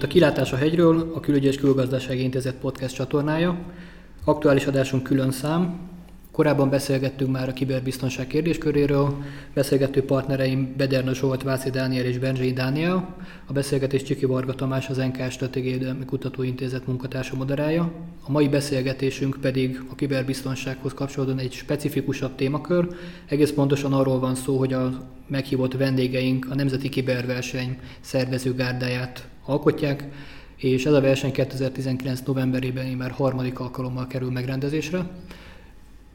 itt a Kilátás a hegyről, a Külügy és Külgazdasági Intézet podcast csatornája. Aktuális adásunk külön szám, Korábban beszélgettünk már a kiberbiztonság kérdésköréről, beszélgető partnereim Bederna Zsolt, Váci Dániel és Benzsai Dániel. A beszélgetés Csiki Varga Tamás, az NK Stratégiai Kutatóintézet munkatársa moderája. A mai beszélgetésünk pedig a kiberbiztonsághoz kapcsolódóan egy specifikusabb témakör. Egész pontosan arról van szó, hogy a meghívott vendégeink a Nemzeti Kiberverseny szervezőgárdáját alkotják, és ez a verseny 2019. novemberében már harmadik alkalommal kerül megrendezésre.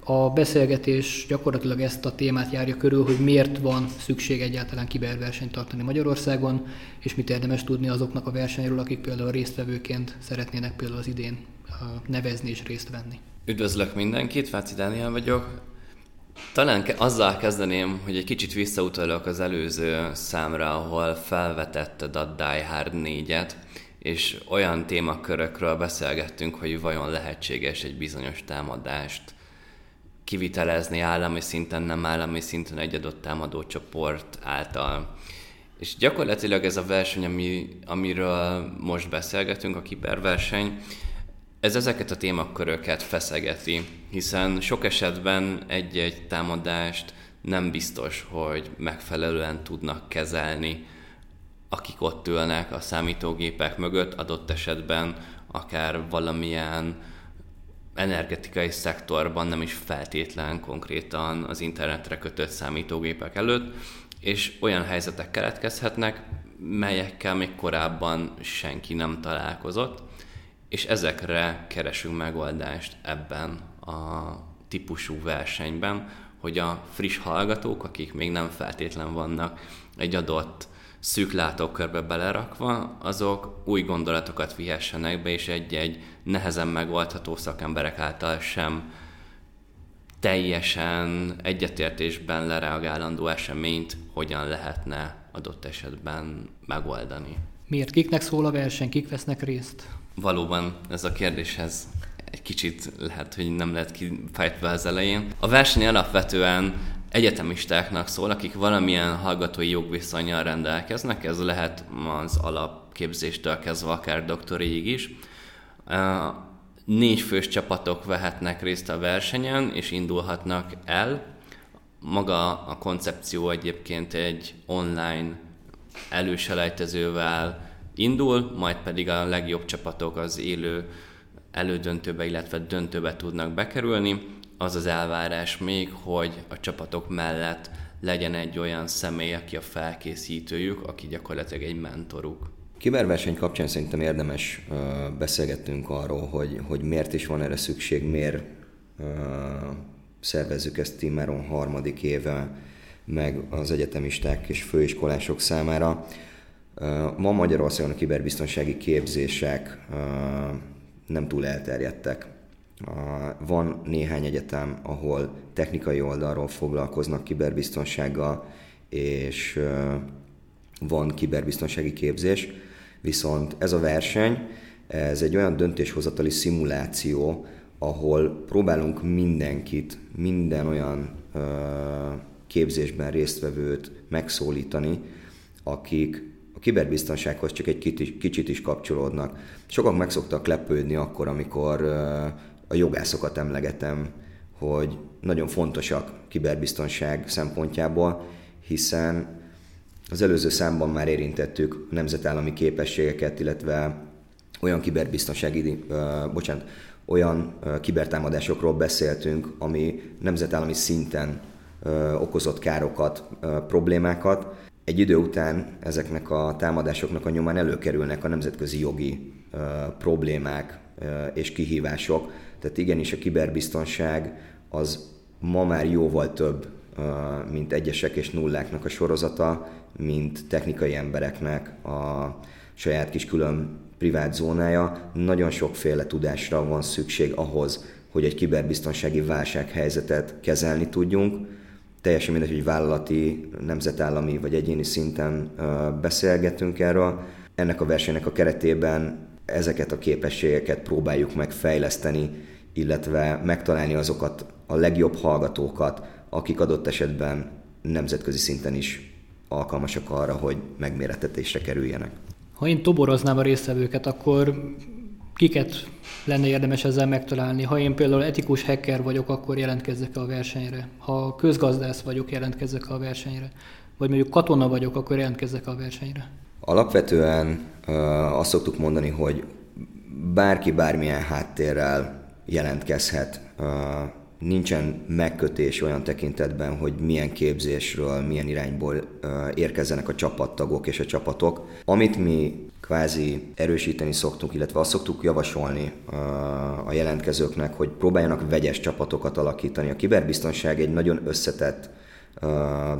A beszélgetés gyakorlatilag ezt a témát járja körül, hogy miért van szükség egyáltalán kiberversenyt tartani Magyarországon, és mit érdemes tudni azoknak a versenyről, akik például résztvevőként szeretnének például az idén nevezni és részt venni. Üdvözlök mindenkit, Váci Dániel vagyok. Talán azzal kezdeném, hogy egy kicsit visszautalok az előző számra, ahol felvetetted a Die Hard 4-et, és olyan témakörökről beszélgettünk, hogy vajon lehetséges egy bizonyos támadást kivitelezni állami szinten, nem állami szinten egy adott támadó csoport által. És gyakorlatilag ez a verseny, ami, amiről most beszélgetünk, a kiberverseny, ez ezeket a témaköröket feszegeti, hiszen sok esetben egy-egy támadást nem biztos, hogy megfelelően tudnak kezelni, akik ott ülnek a számítógépek mögött, adott esetben akár valamilyen energetikai szektorban nem is feltétlen konkrétan az internetre kötött számítógépek előtt, és olyan helyzetek keletkezhetnek, melyekkel még korábban senki nem találkozott, és ezekre keresünk megoldást ebben a típusú versenyben, hogy a friss hallgatók, akik még nem feltétlen vannak egy adott szűk látókörbe belerakva, azok új gondolatokat vihessenek be, és egy-egy nehezen megoldható szakemberek által sem teljesen egyetértésben lereagálandó eseményt hogyan lehetne adott esetben megoldani. Miért? Kiknek szól a verseny? Kik vesznek részt? Valóban ez a kérdéshez egy kicsit lehet, hogy nem lehet kifejtve az elején. A verseny alapvetően egyetemistáknak szól, akik valamilyen hallgatói jogviszonyjal rendelkeznek, ez lehet az alapképzéstől kezdve akár doktoriig is. Négy fős csapatok vehetnek részt a versenyen, és indulhatnak el. Maga a koncepció egyébként egy online előselejtezővel indul, majd pedig a legjobb csapatok az élő elődöntőbe, illetve döntőbe tudnak bekerülni az az elvárás még, hogy a csapatok mellett legyen egy olyan személy, aki a felkészítőjük, aki gyakorlatilag egy mentoruk. Kiberverseny kapcsán szerintem érdemes uh, beszélgettünk arról, hogy, hogy miért is van erre szükség, miért uh, szervezzük ezt immáron harmadik éve meg az egyetemisták és főiskolások számára. Uh, ma Magyarországon a kiberbiztonsági képzések nem túl elterjedtek. Van néhány egyetem, ahol technikai oldalról foglalkoznak kiberbiztonsággal, és van kiberbiztonsági képzés, viszont ez a verseny, ez egy olyan döntéshozatali szimuláció, ahol próbálunk mindenkit, minden olyan képzésben résztvevőt megszólítani, akik a kiberbiztonsághoz csak egy kicsit is kapcsolódnak. Sokak meg szoktak lepődni akkor, amikor a jogászokat emlegetem, hogy nagyon fontosak kiberbiztonság szempontjából, hiszen az előző számban már érintettük a nemzetállami képességeket, illetve olyan kiberbiztonsági, bocsánat, olyan kibertámadásokról beszéltünk, ami nemzetállami szinten okozott károkat, problémákat. Egy idő után ezeknek a támadásoknak a nyomán előkerülnek a nemzetközi jogi uh, problémák uh, és kihívások, tehát igenis a kiberbiztonság az ma már jóval több, mint egyesek és nulláknak a sorozata, mint technikai embereknek a saját kis külön privát zónája. Nagyon sokféle tudásra van szükség ahhoz, hogy egy kiberbiztonsági válsághelyzetet kezelni tudjunk. Teljesen mindegy, hogy vállalati, nemzetállami vagy egyéni szinten beszélgetünk erről. Ennek a versenynek a keretében ezeket a képességeket próbáljuk meg fejleszteni, illetve megtalálni azokat a legjobb hallgatókat, akik adott esetben nemzetközi szinten is alkalmasak arra, hogy megméretetésre kerüljenek. Ha én toboroznám a résztvevőket, akkor kiket lenne érdemes ezzel megtalálni? Ha én például etikus hacker vagyok, akkor jelentkezzek a versenyre. Ha közgazdász vagyok, jelentkezzek a versenyre. Vagy mondjuk katona vagyok, akkor jelentkezzek a versenyre. Alapvetően azt szoktuk mondani, hogy bárki bármilyen háttérrel jelentkezhet. Nincsen megkötés olyan tekintetben, hogy milyen képzésről, milyen irányból érkezzenek a csapattagok és a csapatok. Amit mi kvázi erősíteni szoktunk, illetve azt szoktuk javasolni a jelentkezőknek, hogy próbáljanak vegyes csapatokat alakítani. A kiberbiztonság egy nagyon összetett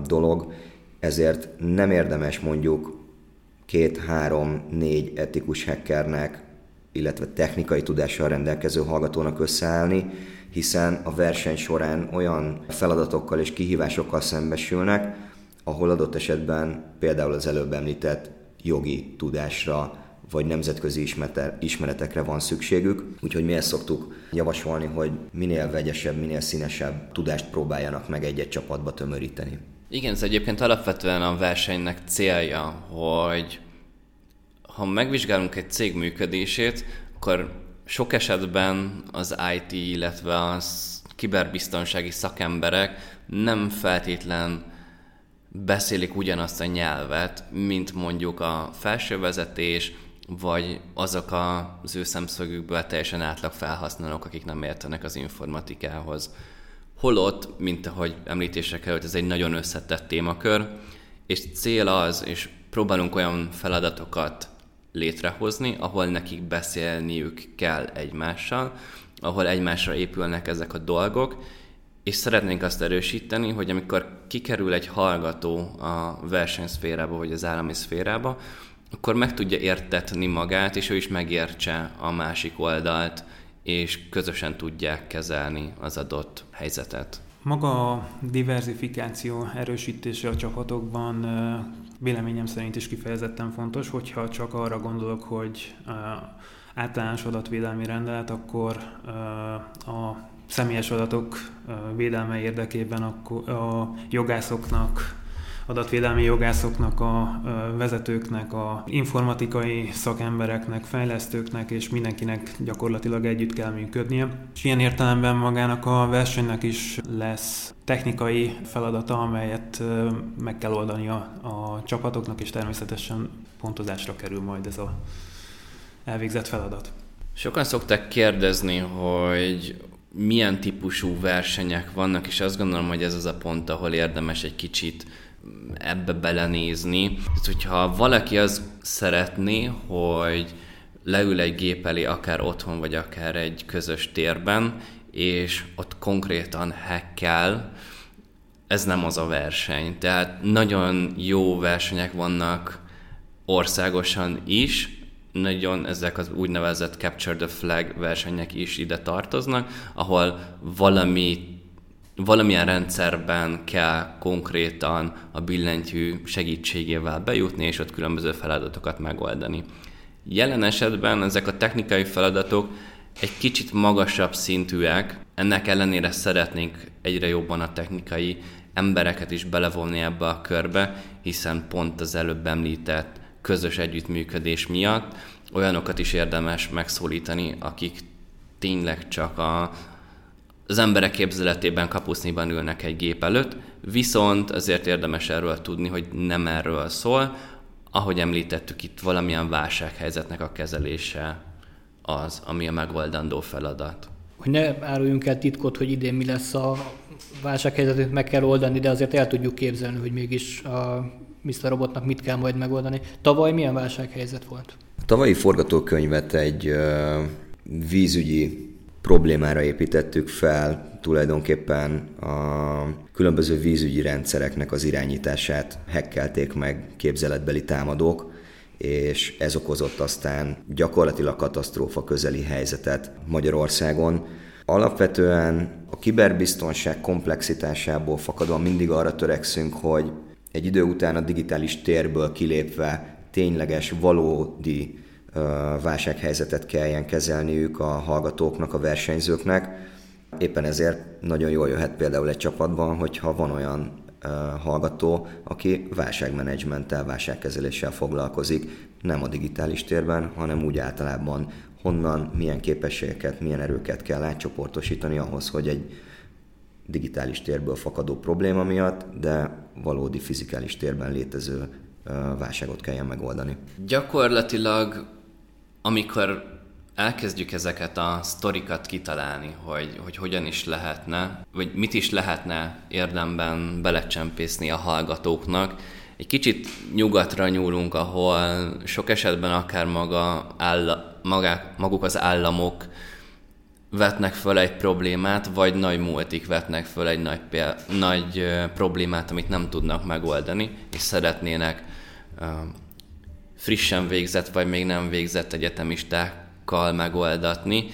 dolog, ezért nem érdemes mondjuk két, három, négy etikus hackernek, illetve technikai tudással rendelkező hallgatónak összeállni, hiszen a verseny során olyan feladatokkal és kihívásokkal szembesülnek, ahol adott esetben például az előbb említett jogi tudásra vagy nemzetközi ismeretekre van szükségük. Úgyhogy mi ezt szoktuk javasolni, hogy minél vegyesebb, minél színesebb tudást próbáljanak meg egy-egy csapatba tömöríteni. Igen, ez egyébként alapvetően a versenynek célja, hogy ha megvizsgálunk egy cég működését, akkor sok esetben az IT, illetve a kiberbiztonsági szakemberek nem feltétlen beszélik ugyanazt a nyelvet, mint mondjuk a felső vezetés, vagy azok az ő szemszögükből teljesen átlag felhasználók, akik nem értenek az informatikához. Holott, mint ahogy említésre került, ez egy nagyon összetett témakör, és cél az, és próbálunk olyan feladatokat létrehozni, ahol nekik beszélniük kell egymással, ahol egymásra épülnek ezek a dolgok, és szeretnénk azt erősíteni, hogy amikor kikerül egy hallgató a versenyszférába vagy az állami szférába, akkor meg tudja értetni magát, és ő is megértse a másik oldalt, és közösen tudják kezelni az adott helyzetet. Maga a diversifikáció erősítése a csapatokban véleményem szerint is kifejezetten fontos, hogyha csak arra gondolok, hogy általános adatvédelmi rendelet, akkor a személyes adatok védelme érdekében a jogászoknak adatvédelmi jogászoknak, a vezetőknek, a informatikai szakembereknek, fejlesztőknek és mindenkinek gyakorlatilag együtt kell működnie. És ilyen értelemben magának a versenynek is lesz technikai feladata, amelyet meg kell oldani a, a csapatoknak, és természetesen pontozásra kerül majd ez a elvégzett feladat. Sokan szokták kérdezni, hogy milyen típusú versenyek vannak, és azt gondolom, hogy ez az a pont, ahol érdemes egy kicsit ebbe belenézni. Tehát, hogyha valaki az szeretné, hogy leül egy gép elé, akár otthon, vagy akár egy közös térben, és ott konkrétan hackel, ez nem az a verseny. Tehát nagyon jó versenyek vannak országosan is, nagyon ezek az úgynevezett Capture the Flag versenyek is ide tartoznak, ahol valami valamilyen rendszerben kell konkrétan a billentyű segítségével bejutni, és ott különböző feladatokat megoldani. Jelen esetben ezek a technikai feladatok egy kicsit magasabb szintűek, ennek ellenére szeretnénk egyre jobban a technikai embereket is belevonni ebbe a körbe, hiszen pont az előbb említett közös együttműködés miatt olyanokat is érdemes megszólítani, akik tényleg csak a, az emberek képzeletében kapuszniban ülnek egy gép előtt, viszont azért érdemes erről tudni, hogy nem erről szól, ahogy említettük itt, valamilyen válsághelyzetnek a kezelése az, ami a megoldandó feladat. Hogy ne áruljunk el titkot, hogy idén mi lesz a válsághelyzetet meg kell oldani, de azért el tudjuk képzelni, hogy mégis a Mr. Robotnak mit kell majd megoldani. Tavaly milyen válsághelyzet volt? A tavalyi forgatókönyvet egy uh, vízügyi problémára építettük fel, tulajdonképpen a különböző vízügyi rendszereknek az irányítását hekkelték meg képzeletbeli támadók, és ez okozott aztán gyakorlatilag katasztrófa közeli helyzetet Magyarországon. Alapvetően a kiberbiztonság komplexitásából fakadva mindig arra törekszünk, hogy egy idő után a digitális térből kilépve tényleges, valódi válsághelyzetet kelljen kezelniük a hallgatóknak, a versenyzőknek. Éppen ezért nagyon jól jöhet például egy csapatban, hogyha van olyan hallgató, aki válságmenedzsmenttel, válságkezeléssel foglalkozik, nem a digitális térben, hanem úgy általában honnan, milyen képességeket, milyen erőket kell átcsoportosítani ahhoz, hogy egy digitális térből fakadó probléma miatt, de valódi fizikális térben létező válságot kelljen megoldani. Gyakorlatilag, amikor elkezdjük ezeket a sztorikat kitalálni, hogy, hogy hogyan is lehetne, vagy mit is lehetne érdemben belecsempészni a hallgatóknak, egy kicsit nyugatra nyúlunk, ahol sok esetben akár maga áll, magák, maguk az államok vetnek föl egy problémát, vagy nagy multik vetnek föl egy nagy, nagy problémát, amit nem tudnak megoldani, és szeretnének frissen végzett, vagy még nem végzett egyetemistákkal megoldatni.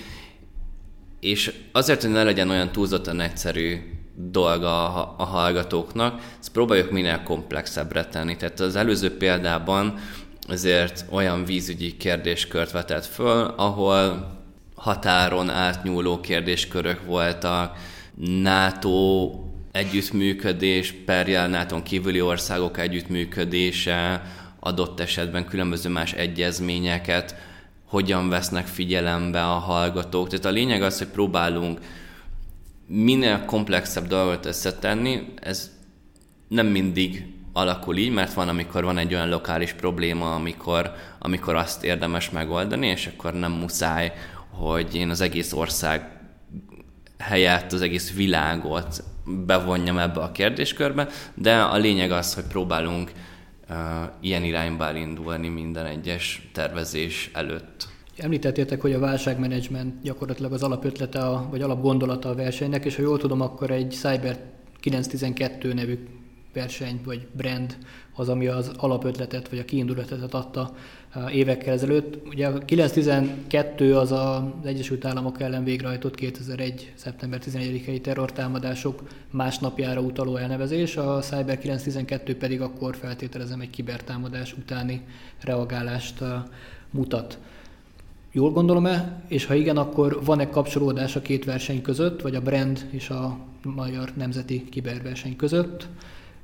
És azért, hogy ne legyen olyan túlzottan egyszerű dolga a, hallgatóknak, ezt próbáljuk minél komplexebbre tenni. Tehát az előző példában azért olyan vízügyi kérdéskört vetett föl, ahol határon átnyúló kérdéskörök voltak, NATO együttműködés, perjel nato kívüli országok együttműködése, adott esetben különböző más egyezményeket, hogyan vesznek figyelembe a hallgatók. Tehát a lényeg az, hogy próbálunk minél komplexebb dolgot összetenni, ez nem mindig alakul így, mert van, amikor van egy olyan lokális probléma, amikor, amikor azt érdemes megoldani, és akkor nem muszáj, hogy én az egész ország helyett az egész világot bevonjam ebbe a kérdéskörbe, de a lényeg az, hogy próbálunk uh, ilyen irányba elindulni minden egyes tervezés előtt. Említettétek, hogy a válságmenedzsment gyakorlatilag az alapötlete, a, vagy alapgondolata a versenynek, és ha jól tudom, akkor egy Cyber 912 nevű verseny vagy brand az, ami az alapötletet vagy a kiindulatot adta évekkel ezelőtt. Ugye a 912 az az Egyesült Államok ellen végrehajtott 2001. szeptember 11-i terrortámadások másnapjára utaló elnevezés, a Cyber 912 pedig akkor feltételezem egy kibertámadás utáni reagálást mutat. Jól gondolom-e? És ha igen, akkor van-e kapcsolódás a két verseny között, vagy a brand és a magyar nemzeti kiberverseny között?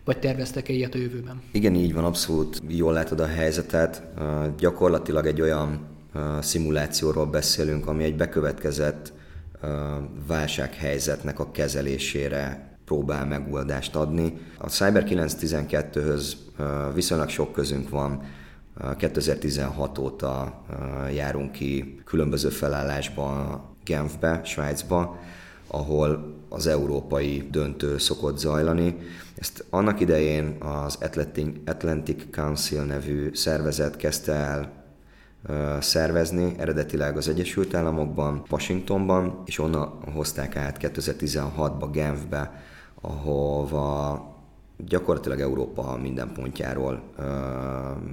Vagy terveztek-e ilyet a jövőben? Igen, így van, abszolút jól látod a helyzetet. Gyakorlatilag egy olyan szimulációról beszélünk, ami egy bekövetkezett válsághelyzetnek a kezelésére próbál megoldást adni. A Cyber 912-höz viszonylag sok közünk van, 2016 óta járunk ki különböző felállásban Genfbe, Svájcba, ahol az európai döntő szokott zajlani. Ezt annak idején az Atlantic Council nevű szervezet kezdte el szervezni, eredetileg az Egyesült Államokban, Washingtonban, és onnan hozták át 2016-ba Genfbe, ahova gyakorlatilag Európa minden pontjáról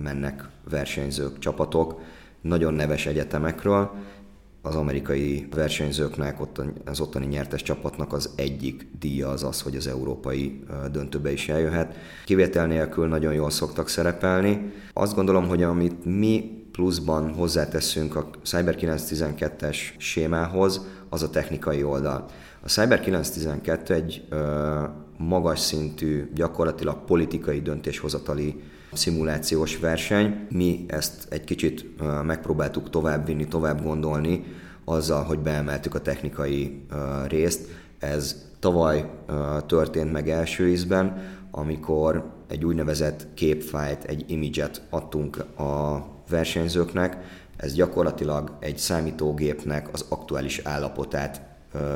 mennek versenyzők, csapatok, nagyon neves egyetemekről, az amerikai versenyzőknek, az ottani nyertes csapatnak az egyik díja az az, hogy az európai döntőbe is eljöhet. Kivétel nélkül nagyon jól szoktak szerepelni. Azt gondolom, hogy amit mi pluszban hozzáteszünk a Cyber 912-es sémához, az a technikai oldal. A Cyber 912 egy ö, magas szintű, gyakorlatilag politikai döntéshozatali szimulációs verseny. Mi ezt egy kicsit megpróbáltuk továbbvinni, tovább gondolni, azzal, hogy beemeltük a technikai részt. Ez tavaly történt meg első ízben, amikor egy úgynevezett képfájt, egy imidzset adtunk a versenyzőknek. Ez gyakorlatilag egy számítógépnek az aktuális állapotát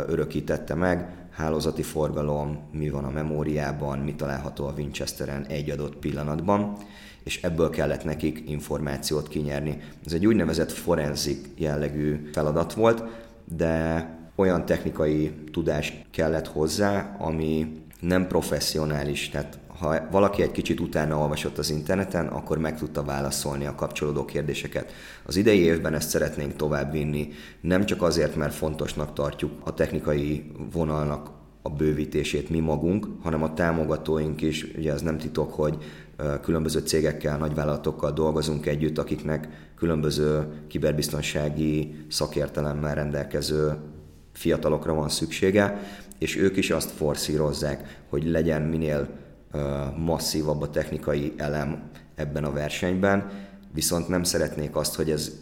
örökítette meg, hálózati forgalom, mi van a memóriában, mi található a Winchesteren egy adott pillanatban, és ebből kellett nekik információt kinyerni. Ez egy úgynevezett forenzik jellegű feladat volt, de olyan technikai tudás kellett hozzá, ami nem professzionális, tehát ha valaki egy kicsit utána olvasott az interneten, akkor meg tudta válaszolni a kapcsolódó kérdéseket. Az idei évben ezt szeretnénk továbbvinni, nem csak azért, mert fontosnak tartjuk a technikai vonalnak a bővítését mi magunk, hanem a támogatóink is, ugye ez nem titok, hogy különböző cégekkel, nagyvállalatokkal dolgozunk együtt, akiknek különböző kiberbiztonsági szakértelemmel rendelkező fiatalokra van szüksége, és ők is azt forszírozzák, hogy legyen minél masszívabb a technikai elem ebben a versenyben, viszont nem szeretnék azt, hogy ez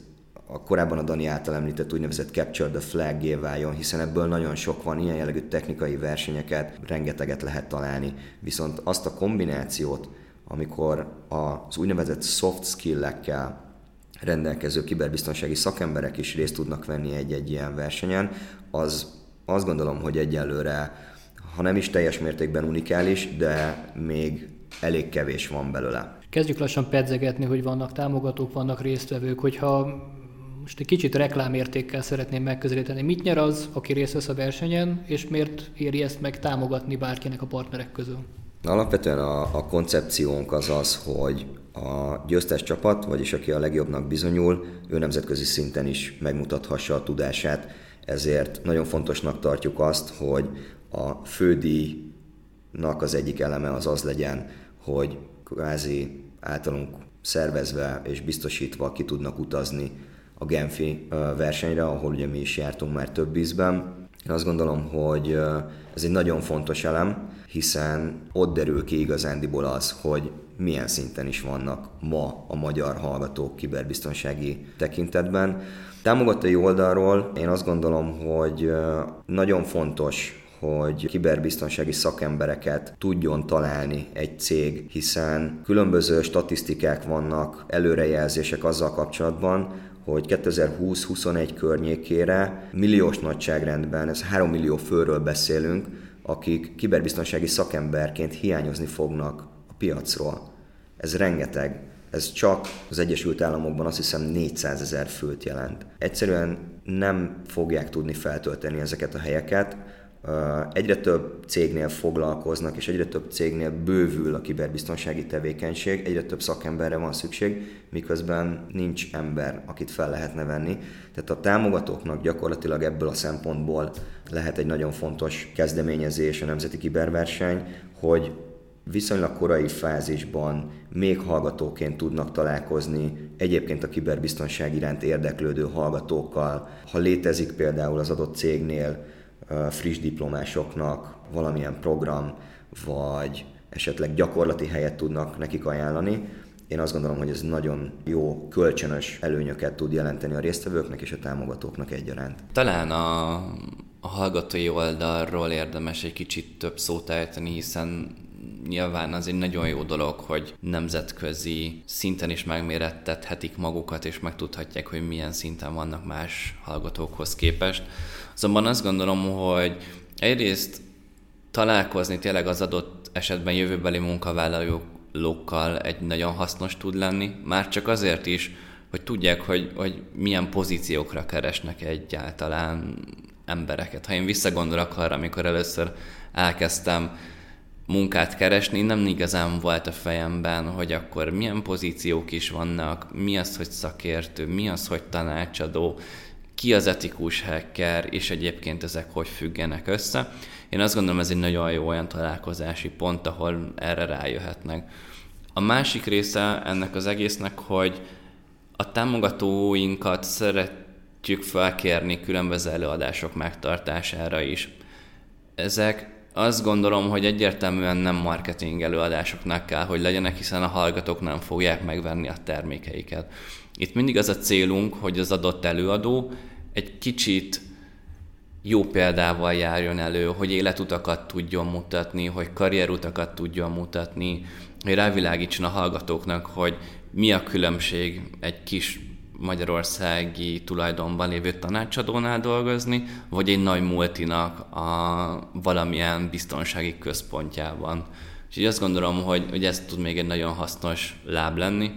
a korábban a Dani által említett úgynevezett Capture the flag váljon, hiszen ebből nagyon sok van, ilyen jellegű technikai versenyeket rengeteget lehet találni. Viszont azt a kombinációt, amikor az úgynevezett soft skill-ekkel rendelkező kiberbiztonsági szakemberek is részt tudnak venni egy-egy ilyen versenyen, az azt gondolom, hogy egyelőre, ha nem is teljes mértékben unikális, de még elég kevés van belőle. Kezdjük lassan pedzegetni, hogy vannak támogatók, vannak résztvevők, hogyha most egy kicsit reklámértékkel szeretném megközelíteni. Mit nyer az, aki részt vesz a versenyen, és miért éri ezt meg támogatni bárkinek a partnerek közül? Alapvetően a, a koncepciónk az az, hogy a győztes csapat, vagyis aki a legjobbnak bizonyul, ő nemzetközi szinten is megmutathassa a tudását, ezért nagyon fontosnak tartjuk azt, hogy a fődíjnak az egyik eleme az az legyen, hogy kvázi általunk szervezve és biztosítva ki tudnak utazni a Genfi versenyre, ahol ugye mi is jártunk már több ízben. Én azt gondolom, hogy ez egy nagyon fontos elem, hiszen ott derül ki igazándiból az, hogy milyen szinten is vannak ma a magyar hallgatók kiberbiztonsági tekintetben. Támogatói oldalról én azt gondolom, hogy nagyon fontos, hogy kiberbiztonsági szakembereket tudjon találni egy cég, hiszen különböző statisztikák vannak, előrejelzések azzal kapcsolatban, hogy 2020-21 környékére milliós nagyságrendben, ez 3 millió főről beszélünk, akik kiberbiztonsági szakemberként hiányozni fognak a piacról. Ez rengeteg. Ez csak az Egyesült Államokban azt hiszem 400 ezer főt jelent. Egyszerűen nem fogják tudni feltölteni ezeket a helyeket, Egyre több cégnél foglalkoznak, és egyre több cégnél bővül a kiberbiztonsági tevékenység, egyre több szakemberre van szükség, miközben nincs ember, akit fel lehetne venni. Tehát a támogatóknak gyakorlatilag ebből a szempontból lehet egy nagyon fontos kezdeményezés a Nemzeti Kiberverseny, hogy viszonylag korai fázisban még hallgatóként tudnak találkozni egyébként a kiberbiztonság iránt érdeklődő hallgatókkal. Ha létezik például az adott cégnél friss diplomásoknak valamilyen program, vagy esetleg gyakorlati helyet tudnak nekik ajánlani. Én azt gondolom, hogy ez nagyon jó kölcsönös előnyöket tud jelenteni a résztvevőknek és a támogatóknak egyaránt. Talán a, a hallgatói oldalról érdemes egy kicsit több szót ejteni, hiszen nyilván az egy nagyon jó dolog, hogy nemzetközi szinten is megmérettethetik magukat, és megtudhatják, hogy milyen szinten vannak más hallgatókhoz képest. Azonban azt gondolom, hogy egyrészt találkozni tényleg az adott esetben jövőbeli munkavállalókkal egy nagyon hasznos tud lenni, már csak azért is, hogy tudják, hogy, hogy milyen pozíciókra keresnek egyáltalán embereket. Ha én visszagondolok arra, amikor először elkezdtem munkát keresni, nem igazán volt a fejemben, hogy akkor milyen pozíciók is vannak, mi az, hogy szakértő, mi az, hogy tanácsadó, ki az etikus hacker, és egyébként ezek hogy függenek össze. Én azt gondolom, ez egy nagyon jó olyan találkozási pont, ahol erre rájöhetnek. A másik része ennek az egésznek, hogy a támogatóinkat szeretjük felkérni különböző előadások megtartására is. Ezek azt gondolom, hogy egyértelműen nem marketing előadásoknak kell, hogy legyenek, hiszen a hallgatók nem fogják megvenni a termékeiket. Itt mindig az a célunk, hogy az adott előadó egy kicsit jó példával járjon elő, hogy életutakat tudjon mutatni, hogy karrierutakat tudjon mutatni, hogy rávilágítson a hallgatóknak, hogy mi a különbség egy kis magyarországi tulajdonban lévő tanácsadónál dolgozni, vagy egy nagy multinak a valamilyen biztonsági központjában. Úgyhogy azt gondolom, hogy, hogy ez tud még egy nagyon hasznos láb lenni,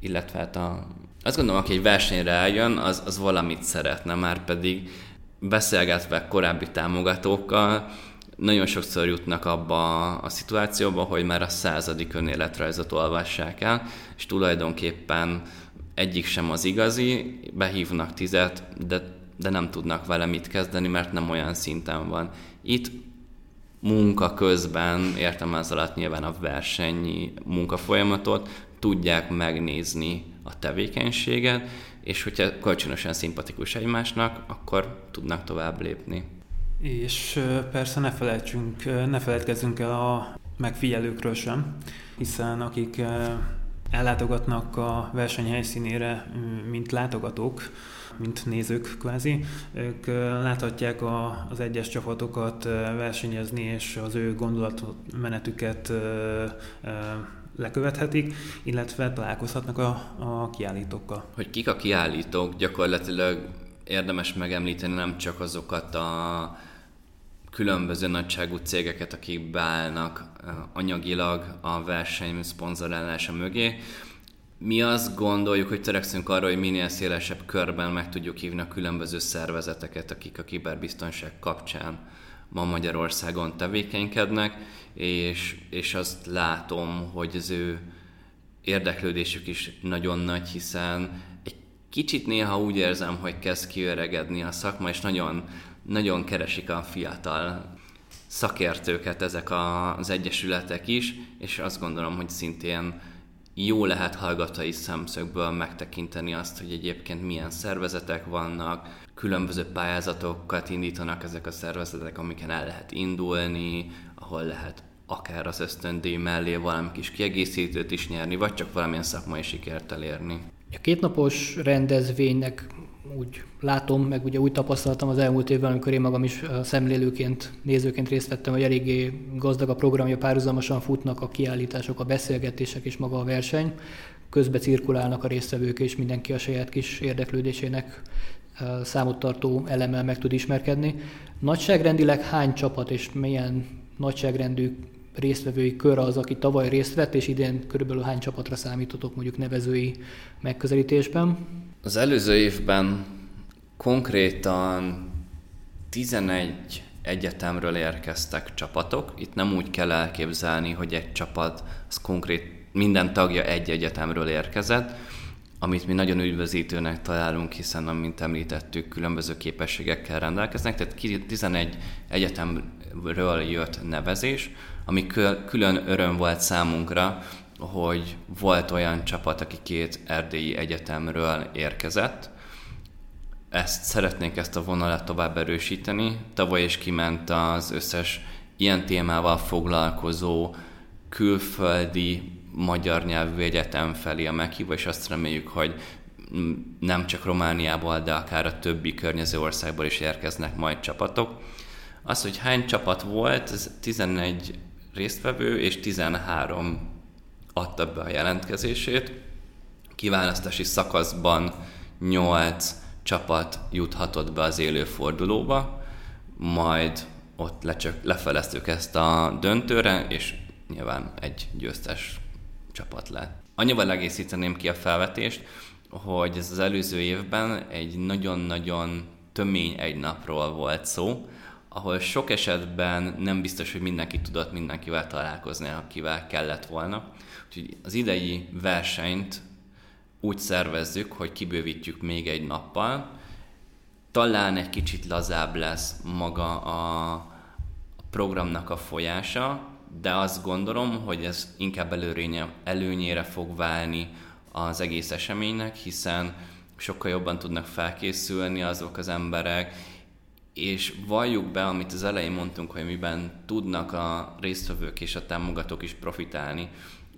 illetve hát a, azt gondolom, aki egy versenyre eljön, az, az valamit szeretne, már pedig beszélgetve korábbi támogatókkal, nagyon sokszor jutnak abba a szituációba, hogy már a századik önéletrajzot olvassák el, és tulajdonképpen egyik sem az igazi, behívnak tizet, de, de nem tudnak vele mit kezdeni, mert nem olyan szinten van. Itt munka közben, értem ez alatt nyilván a versenyi munkafolyamatot, tudják megnézni a tevékenységet, és hogyha kölcsönösen szimpatikus egymásnak, akkor tudnak tovább lépni. És persze ne felejtsünk, ne feledkezzünk el a megfigyelőkről sem, hiszen akik ellátogatnak a verseny helyszínére, mint látogatók, mint nézők kvázi, ők láthatják a, az egyes csapatokat versenyezni, és az ő gondolatmenetüket lekövethetik, illetve találkozhatnak a, a kiállítókkal. Hogy kik a kiállítók, gyakorlatilag érdemes megemlíteni nem csak azokat a különböző nagyságú cégeket, akik beállnak anyagilag a verseny szponzorálása mögé. Mi azt gondoljuk, hogy törekszünk arra, hogy minél szélesebb körben meg tudjuk hívni a különböző szervezeteket, akik a kiberbiztonság kapcsán ma Magyarországon tevékenykednek, és, és azt látom, hogy az ő érdeklődésük is nagyon nagy, hiszen egy kicsit néha úgy érzem, hogy kezd kiöregedni a szakma, és nagyon, nagyon keresik a fiatal szakértőket ezek az egyesületek is, és azt gondolom, hogy szintén jó lehet hallgatai szemszögből megtekinteni azt, hogy egyébként milyen szervezetek vannak, különböző pályázatokat indítanak ezek a szervezetek, amiken el lehet indulni, ahol lehet akár az ösztöndíj mellé valami kis kiegészítőt is nyerni, vagy csak valamilyen szakmai sikert elérni. A kétnapos rendezvénynek úgy látom, meg ugye úgy tapasztaltam az elmúlt évben, amikor én magam is szemlélőként, nézőként részt vettem, hogy eléggé gazdag a programja, párhuzamosan futnak a kiállítások, a beszélgetések és maga a verseny. Közbe cirkulálnak a résztvevők, és mindenki a saját kis érdeklődésének számottartó elemmel meg tud ismerkedni. Nagyságrendileg hány csapat és milyen nagyságrendű résztvevői kör az, aki tavaly részt vett, és idén körülbelül hány csapatra számítotok mondjuk nevezői megközelítésben? Az előző évben konkrétan 11 egyetemről érkeztek csapatok. Itt nem úgy kell elképzelni, hogy egy csapat az konkrét minden tagja egy egyetemről érkezett, amit mi nagyon üdvözítőnek találunk, hiszen, amint említettük, különböző képességekkel rendelkeznek, tehát 11 egyetemről jött nevezés, ami külön öröm volt számunkra, hogy volt olyan csapat, aki két erdélyi egyetemről érkezett. Ezt szeretnék ezt a vonalat tovább erősíteni. Tavaly is kiment az összes ilyen témával foglalkozó külföldi magyar nyelvű egyetem felé a meghívó, és azt reméljük, hogy nem csak Romániából, de akár a többi környező országból is érkeznek majd csapatok. Az, hogy hány csapat volt, ez 11 résztvevő és 13 adta be a jelentkezését. Kiválasztási szakaszban 8 csapat juthatott be az élő fordulóba, majd ott lecsök, lefeleztük ezt a döntőre, és nyilván egy győztes csapat lett. Annyival egészíteném ki a felvetést, hogy ez az előző évben egy nagyon-nagyon tömény egy napról volt szó, ahol sok esetben nem biztos, hogy mindenki tudott mindenkivel találkozni, akivel kellett volna. Úgyhogy az idei versenyt úgy szervezzük, hogy kibővítjük még egy nappal. Talán egy kicsit lazább lesz maga a programnak a folyása, de azt gondolom, hogy ez inkább előrénye, előnyére fog válni az egész eseménynek, hiszen sokkal jobban tudnak felkészülni azok az emberek, és valljuk be, amit az elején mondtunk, hogy miben tudnak a résztvevők és a támogatók is profitálni,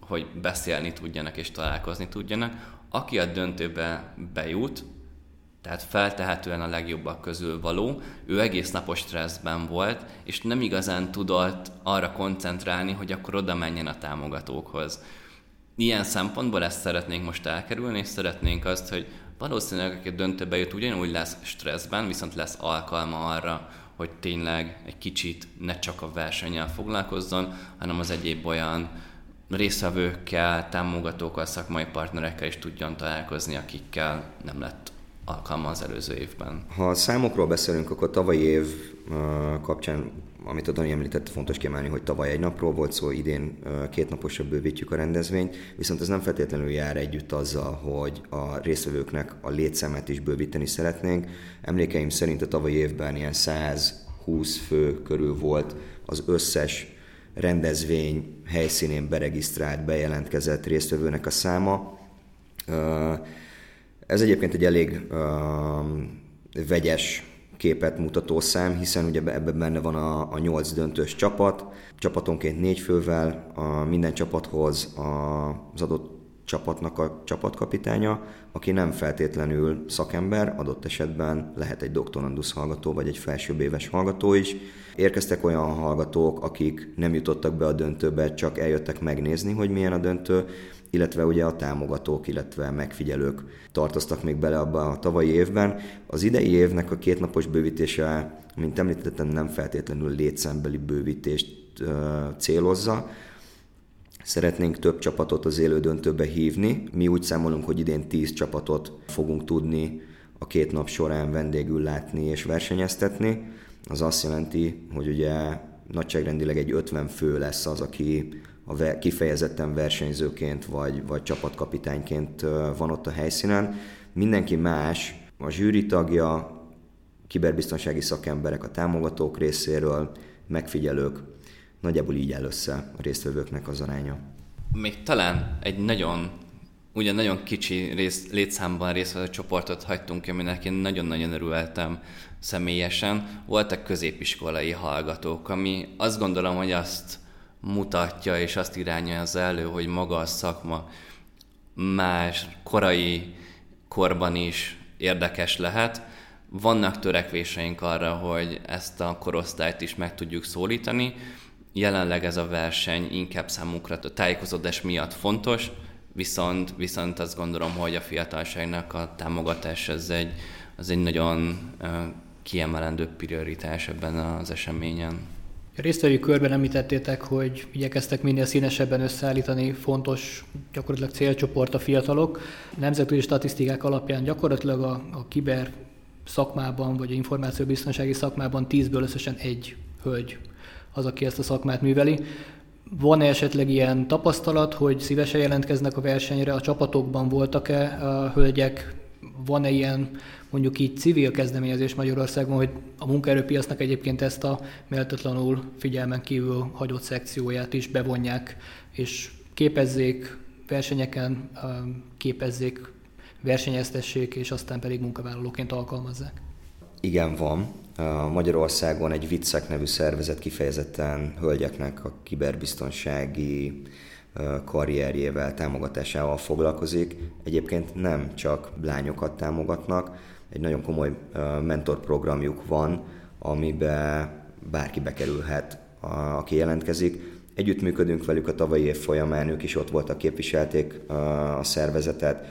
hogy beszélni tudjanak és találkozni tudjanak. Aki a döntőbe bejut, tehát feltehetően a legjobbak közül való, ő egész napos stresszben volt, és nem igazán tudott arra koncentrálni, hogy akkor oda menjen a támogatókhoz. Ilyen szempontból ezt szeretnénk most elkerülni, és szeretnénk azt, hogy valószínűleg, aki döntőbe jut, ugyanúgy lesz stresszben, viszont lesz alkalma arra, hogy tényleg egy kicsit ne csak a versennyel foglalkozzon, hanem az egyéb olyan részvevőkkel, támogatókkal, szakmai partnerekkel is tudjon találkozni, akikkel nem lett alkalma az előző évben. Ha a számokról beszélünk, akkor tavalyi év kapcsán, amit a Dani említett, fontos kiemelni, hogy tavaly egy napról volt szó, idén két naposra bővítjük a rendezvényt, viszont ez nem feltétlenül jár együtt azzal, hogy a résztvevőknek a létszámát is bővíteni szeretnénk. Emlékeim szerint a tavalyi évben ilyen 120 fő körül volt az összes rendezvény helyszínén beregisztrált, bejelentkezett résztvevőnek a száma. Ez egyébként egy elég vegyes képet mutató szám, hiszen ugye ebben benne van a, a 8 döntős csapat, csapatonként négy fővel, a minden csapathoz az adott csapatnak a csapatkapitánya, aki nem feltétlenül szakember, adott esetben lehet egy doktorandusz hallgató, vagy egy felsőbb éves hallgató is. Érkeztek olyan hallgatók, akik nem jutottak be a döntőbe, csak eljöttek megnézni, hogy milyen a döntő, illetve ugye a támogatók, illetve megfigyelők tartoztak még bele abba a tavalyi évben. Az idei évnek a kétnapos bővítése, mint említettem, nem feltétlenül létszembeli bővítést célozza, Szeretnénk több csapatot az élő döntőbe hívni. Mi úgy számolunk, hogy idén 10 csapatot fogunk tudni a két nap során vendégül látni és versenyeztetni. Az azt jelenti, hogy ugye nagyságrendileg egy 50 fő lesz az, aki a kifejezetten versenyzőként vagy, vagy csapatkapitányként van ott a helyszínen. Mindenki más, a zsűri tagja, kiberbiztonsági szakemberek a támogatók részéről, megfigyelők, nagyjából így áll össze a résztvevőknek az aránya. Még talán egy nagyon, ugyan nagyon kicsi rész, létszámban résztvevő csoportot hagytunk aminek én nagyon-nagyon örültem személyesen. Voltak középiskolai hallgatók, ami azt gondolom, hogy azt mutatja és azt az elő, hogy maga a szakma más korai korban is érdekes lehet. Vannak törekvéseink arra, hogy ezt a korosztályt is meg tudjuk szólítani, jelenleg ez a verseny inkább számunkra a tájékozódás miatt fontos, viszont, viszont azt gondolom, hogy a fiatalságnak a támogatás ez egy, az egy nagyon kiemelendő prioritás ebben az eseményen. Résztvevő körben említettétek, hogy igyekeztek minél színesebben összeállítani fontos gyakorlatilag célcsoport a fiatalok. Nemzetközi statisztikák alapján gyakorlatilag a, a kiber szakmában, vagy a információbiztonsági szakmában tízből összesen egy hölgy az, aki ezt a szakmát műveli. Van-e esetleg ilyen tapasztalat, hogy szívesen jelentkeznek a versenyre? A csapatokban voltak-e a hölgyek? Van-e ilyen mondjuk így civil kezdeményezés Magyarországon, hogy a munkaerőpiacnak egyébként ezt a méltatlanul figyelmen kívül hagyott szekcióját is bevonják, és képezzék, versenyeken képezzék, versenyeztessék, és aztán pedig munkavállalóként alkalmazzák? Igen, van. Magyarországon egy Viccek nevű szervezet kifejezetten hölgyeknek a kiberbiztonsági karrierjével, támogatásával foglalkozik. Egyébként nem csak lányokat támogatnak, egy nagyon komoly mentorprogramjuk van, amiben bárki bekerülhet, aki jelentkezik. Együttműködünk velük a tavalyi év folyamán, ők is ott voltak, képviselték a szervezetet,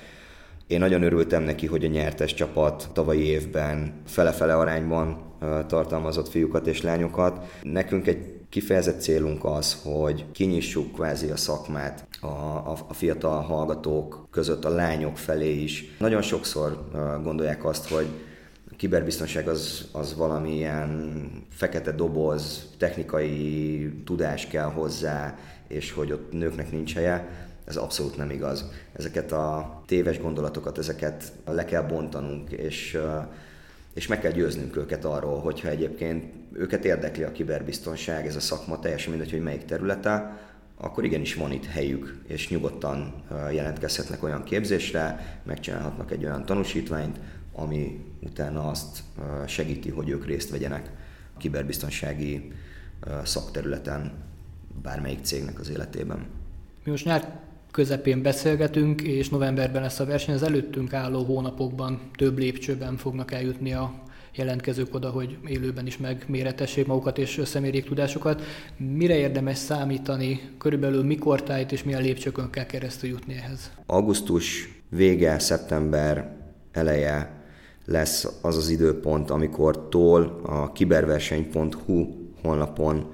én nagyon örültem neki, hogy a nyertes csapat tavalyi évben fele-fele arányban tartalmazott fiúkat és lányokat. Nekünk egy kifejezett célunk az, hogy kinyissuk kvázi a szakmát a, a, a fiatal hallgatók között a lányok felé is. Nagyon sokszor gondolják azt, hogy a kiberbiztonság az, az valamilyen fekete doboz, technikai tudás kell hozzá, és hogy ott nőknek nincs helye ez abszolút nem igaz. Ezeket a téves gondolatokat, ezeket le kell bontanunk, és, és meg kell győznünk őket arról, hogyha egyébként őket érdekli a kiberbiztonság, ez a szakma, teljesen mindegy, hogy melyik területe, akkor igenis van itt helyük, és nyugodtan jelentkezhetnek olyan képzésre, megcsinálhatnak egy olyan tanúsítványt, ami utána azt segíti, hogy ők részt vegyenek a kiberbiztonsági szakterületen bármelyik cégnek az életében. Mi most nyár közepén beszélgetünk, és novemberben lesz a verseny. Az előttünk álló hónapokban több lépcsőben fognak eljutni a jelentkezők oda, hogy élőben is megméretessék magukat és összemérjék tudásukat. Mire érdemes számítani, körülbelül mikor tájt és milyen lépcsőkön kell keresztül jutni ehhez? Augusztus vége, szeptember eleje lesz az az időpont, amikor tól a kiberverseny.hu honlapon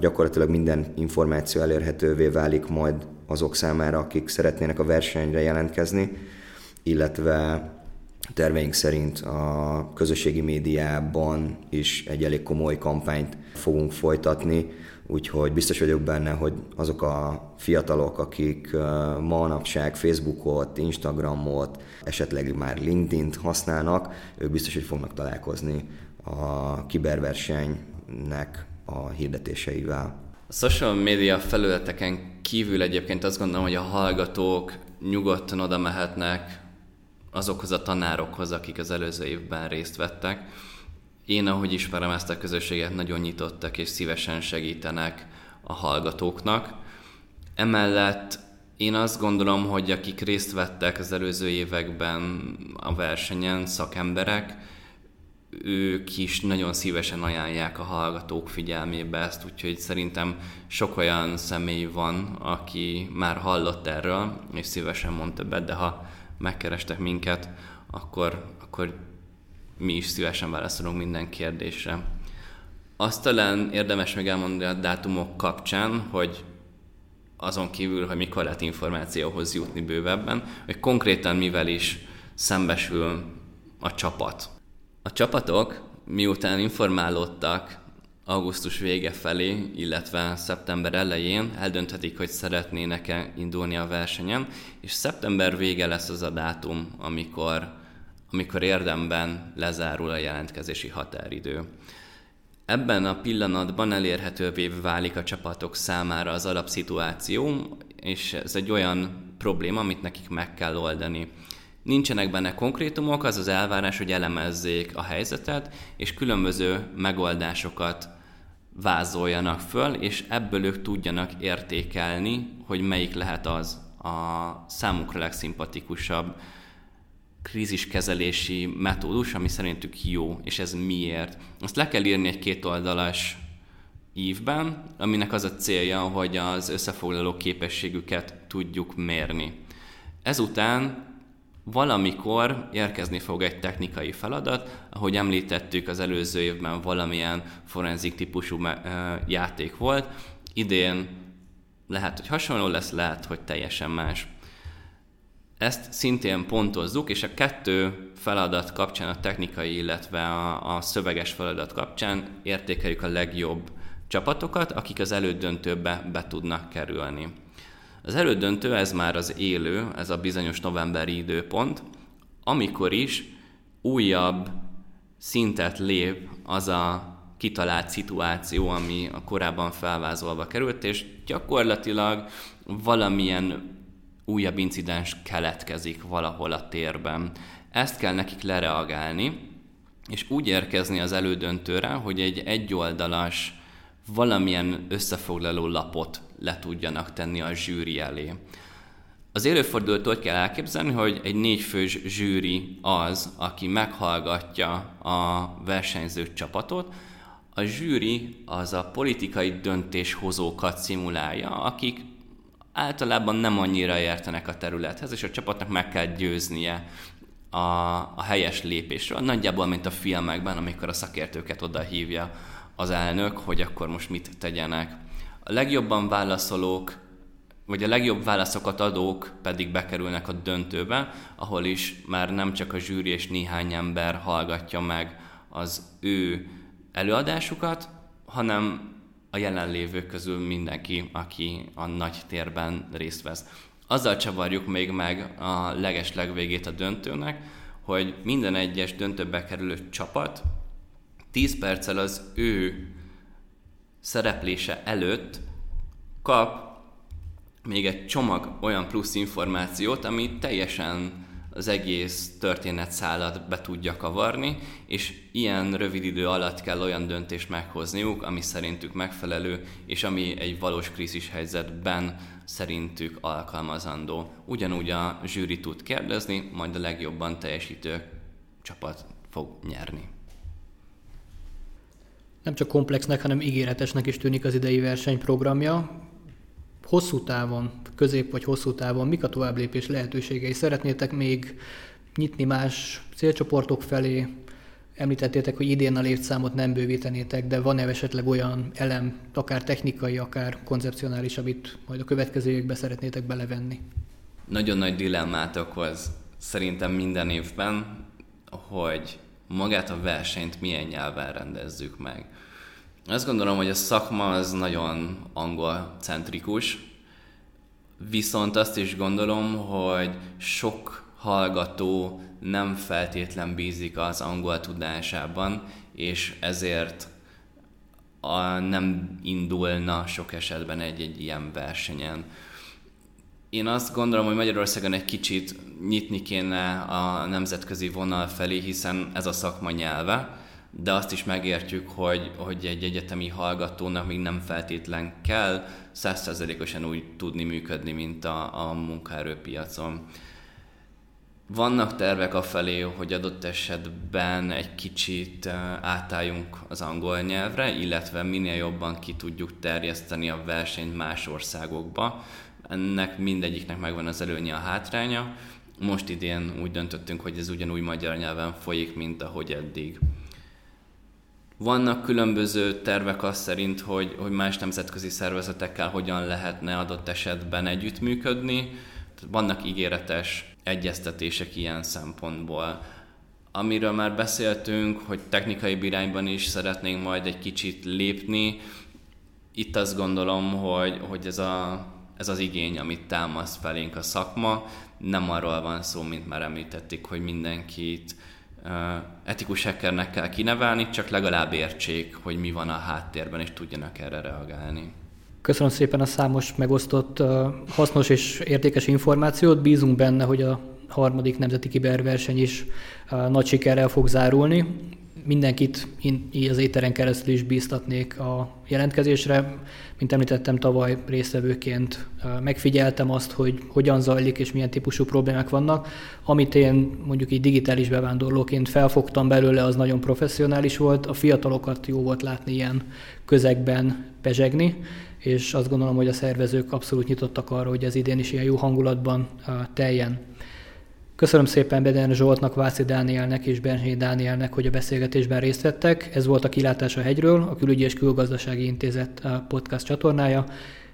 gyakorlatilag minden információ elérhetővé válik majd azok számára, akik szeretnének a versenyre jelentkezni, illetve terveink szerint a közösségi médiában is egy elég komoly kampányt fogunk folytatni, úgyhogy biztos vagyok benne, hogy azok a fiatalok, akik ma manapság Facebookot, Instagramot, esetleg már LinkedIn-t használnak, ők biztos, hogy fognak találkozni a kiberversenynek a hirdetéseivel. A social media felületeken kívül egyébként azt gondolom, hogy a hallgatók nyugodtan oda mehetnek azokhoz a tanárokhoz, akik az előző évben részt vettek. Én, ahogy ismerem ezt a közösséget, nagyon nyitottak és szívesen segítenek a hallgatóknak. Emellett én azt gondolom, hogy akik részt vettek az előző években a versenyen, szakemberek, ők is nagyon szívesen ajánlják a hallgatók figyelmébe ezt, úgyhogy szerintem sok olyan személy van, aki már hallott erről, és szívesen mondta be, de ha megkerestek minket, akkor, akkor mi is szívesen válaszolunk minden kérdésre. Azt talán érdemes még elmondani a dátumok kapcsán, hogy azon kívül, hogy mikor lehet információhoz jutni bővebben, hogy konkrétan mivel is szembesül a csapat. A csapatok, miután informálódtak augusztus vége felé, illetve szeptember elején eldönthetik, hogy szeretnének-e indulni a versenyen, és szeptember vége lesz az a dátum, amikor, amikor érdemben lezárul a jelentkezési határidő. Ebben a pillanatban elérhetővé válik a csapatok számára az alapszituáció, és ez egy olyan probléma, amit nekik meg kell oldani. Nincsenek benne konkrétumok, az az elvárás, hogy elemezzék a helyzetet, és különböző megoldásokat vázoljanak föl, és ebből ők tudjanak értékelni, hogy melyik lehet az a számukra legszimpatikusabb kríziskezelési metódus, ami szerintük jó, és ez miért. Azt le kell írni egy kétoldalas ívben, aminek az a célja, hogy az összefoglaló képességüket tudjuk mérni. Ezután valamikor érkezni fog egy technikai feladat, ahogy említettük, az előző évben valamilyen forenzik típusú játék volt, idén lehet, hogy hasonló lesz, lehet, hogy teljesen más. Ezt szintén pontozzuk, és a kettő feladat kapcsán, a technikai, illetve a, a szöveges feladat kapcsán értékeljük a legjobb csapatokat, akik az elődöntőbe be tudnak kerülni. Az elődöntő, ez már az élő, ez a bizonyos novemberi időpont, amikor is újabb szintet lép az a kitalált szituáció, ami a korábban felvázolva került, és gyakorlatilag valamilyen újabb incidens keletkezik valahol a térben. Ezt kell nekik lereagálni, és úgy érkezni az elődöntőre, hogy egy egyoldalas, valamilyen összefoglaló lapot le tudjanak tenni a zsűri elé. Az élőfordulót úgy kell elképzelni, hogy egy négyfős zsűri az, aki meghallgatja a versenyző csapatot, a zsűri az a politikai döntéshozókat szimulálja, akik általában nem annyira értenek a területhez, és a csapatnak meg kell győznie a, a helyes lépésről. Nagyjából, mint a filmekben, amikor a szakértőket oda hívja az elnök, hogy akkor most mit tegyenek. A legjobban válaszolók, vagy a legjobb válaszokat adók pedig bekerülnek a döntőbe, ahol is már nem csak a zsűri és néhány ember hallgatja meg az ő előadásukat, hanem a jelenlévők közül mindenki, aki a nagy térben részt vesz. Azzal csavarjuk még meg a leges legvégét a döntőnek, hogy minden egyes döntőbe kerülő csapat 10 perccel az ő szereplése előtt kap még egy csomag olyan plusz információt, ami teljesen az egész történetszálat be tudja kavarni, és ilyen rövid idő alatt kell olyan döntést meghozniuk, ami szerintük megfelelő, és ami egy valós krízis helyzetben szerintük alkalmazandó. Ugyanúgy a zsűri tud kérdezni, majd a legjobban teljesítő csapat fog nyerni. Nem csak komplexnek, hanem ígéretesnek is tűnik az idei versenyprogramja hosszú távon, közép vagy hosszú távon mik a továbblépés lehetőségei? Szeretnétek még nyitni más célcsoportok felé? Említettétek, hogy idén a létszámot nem bővítenétek, de van-e esetleg olyan elem, akár technikai, akár koncepcionális, amit majd a következő években szeretnétek belevenni? Nagyon nagy dilemmát okoz szerintem minden évben, hogy magát a versenyt milyen nyelven rendezzük meg. Azt gondolom, hogy a szakma az nagyon angol-centrikus, viszont azt is gondolom, hogy sok hallgató nem feltétlen bízik az angol tudásában, és ezért a, nem indulna sok esetben egy-egy ilyen versenyen. Én azt gondolom, hogy Magyarországon egy kicsit nyitni kéne a nemzetközi vonal felé, hiszen ez a szakma nyelve, de azt is megértjük, hogy, hogy egy egyetemi hallgatónak még nem feltétlen kell százszerzelékosan úgy tudni működni, mint a, a munkaerőpiacon. Vannak tervek afelé, hogy adott esetben egy kicsit átálljunk az angol nyelvre, illetve minél jobban ki tudjuk terjeszteni a versenyt más országokba. Ennek mindegyiknek megvan az előnye, a hátránya. Most idén úgy döntöttünk, hogy ez ugyanúgy magyar nyelven folyik, mint ahogy eddig. Vannak különböző tervek azt szerint, hogy, hogy más nemzetközi szervezetekkel hogyan lehetne adott esetben együttműködni. Vannak ígéretes egyeztetések ilyen szempontból. Amiről már beszéltünk, hogy technikai irányban is szeretnénk majd egy kicsit lépni, itt azt gondolom, hogy, hogy ez, a, ez az igény, amit támaszt felénk a szakma, nem arról van szó, mint már említették, hogy mindenkit etikus hackernek kell kinevelni, csak legalább értsék, hogy mi van a háttérben, és tudjanak erre reagálni. Köszönöm szépen a számos megosztott hasznos és értékes információt. Bízunk benne, hogy a harmadik nemzeti kiberverseny is nagy sikerrel fog zárulni mindenkit így az éteren keresztül is bíztatnék a jelentkezésre. Mint említettem, tavaly résztvevőként megfigyeltem azt, hogy hogyan zajlik és milyen típusú problémák vannak. Amit én mondjuk így digitális bevándorlóként felfogtam belőle, az nagyon professzionális volt. A fiatalokat jó volt látni ilyen közegben pezsegni, és azt gondolom, hogy a szervezők abszolút nyitottak arra, hogy ez idén is ilyen jó hangulatban teljen. Köszönöm szépen Beden Zsoltnak, Vászi Dánielnek és Bernhé Dánielnek, hogy a beszélgetésben részt vettek. Ez volt a Kilátás a hegyről, a Külügyi és Külgazdasági Intézet podcast csatornája,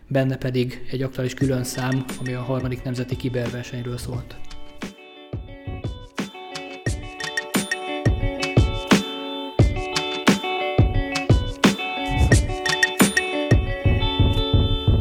benne pedig egy aktuális külön szám, ami a harmadik nemzeti kiberversenyről szólt.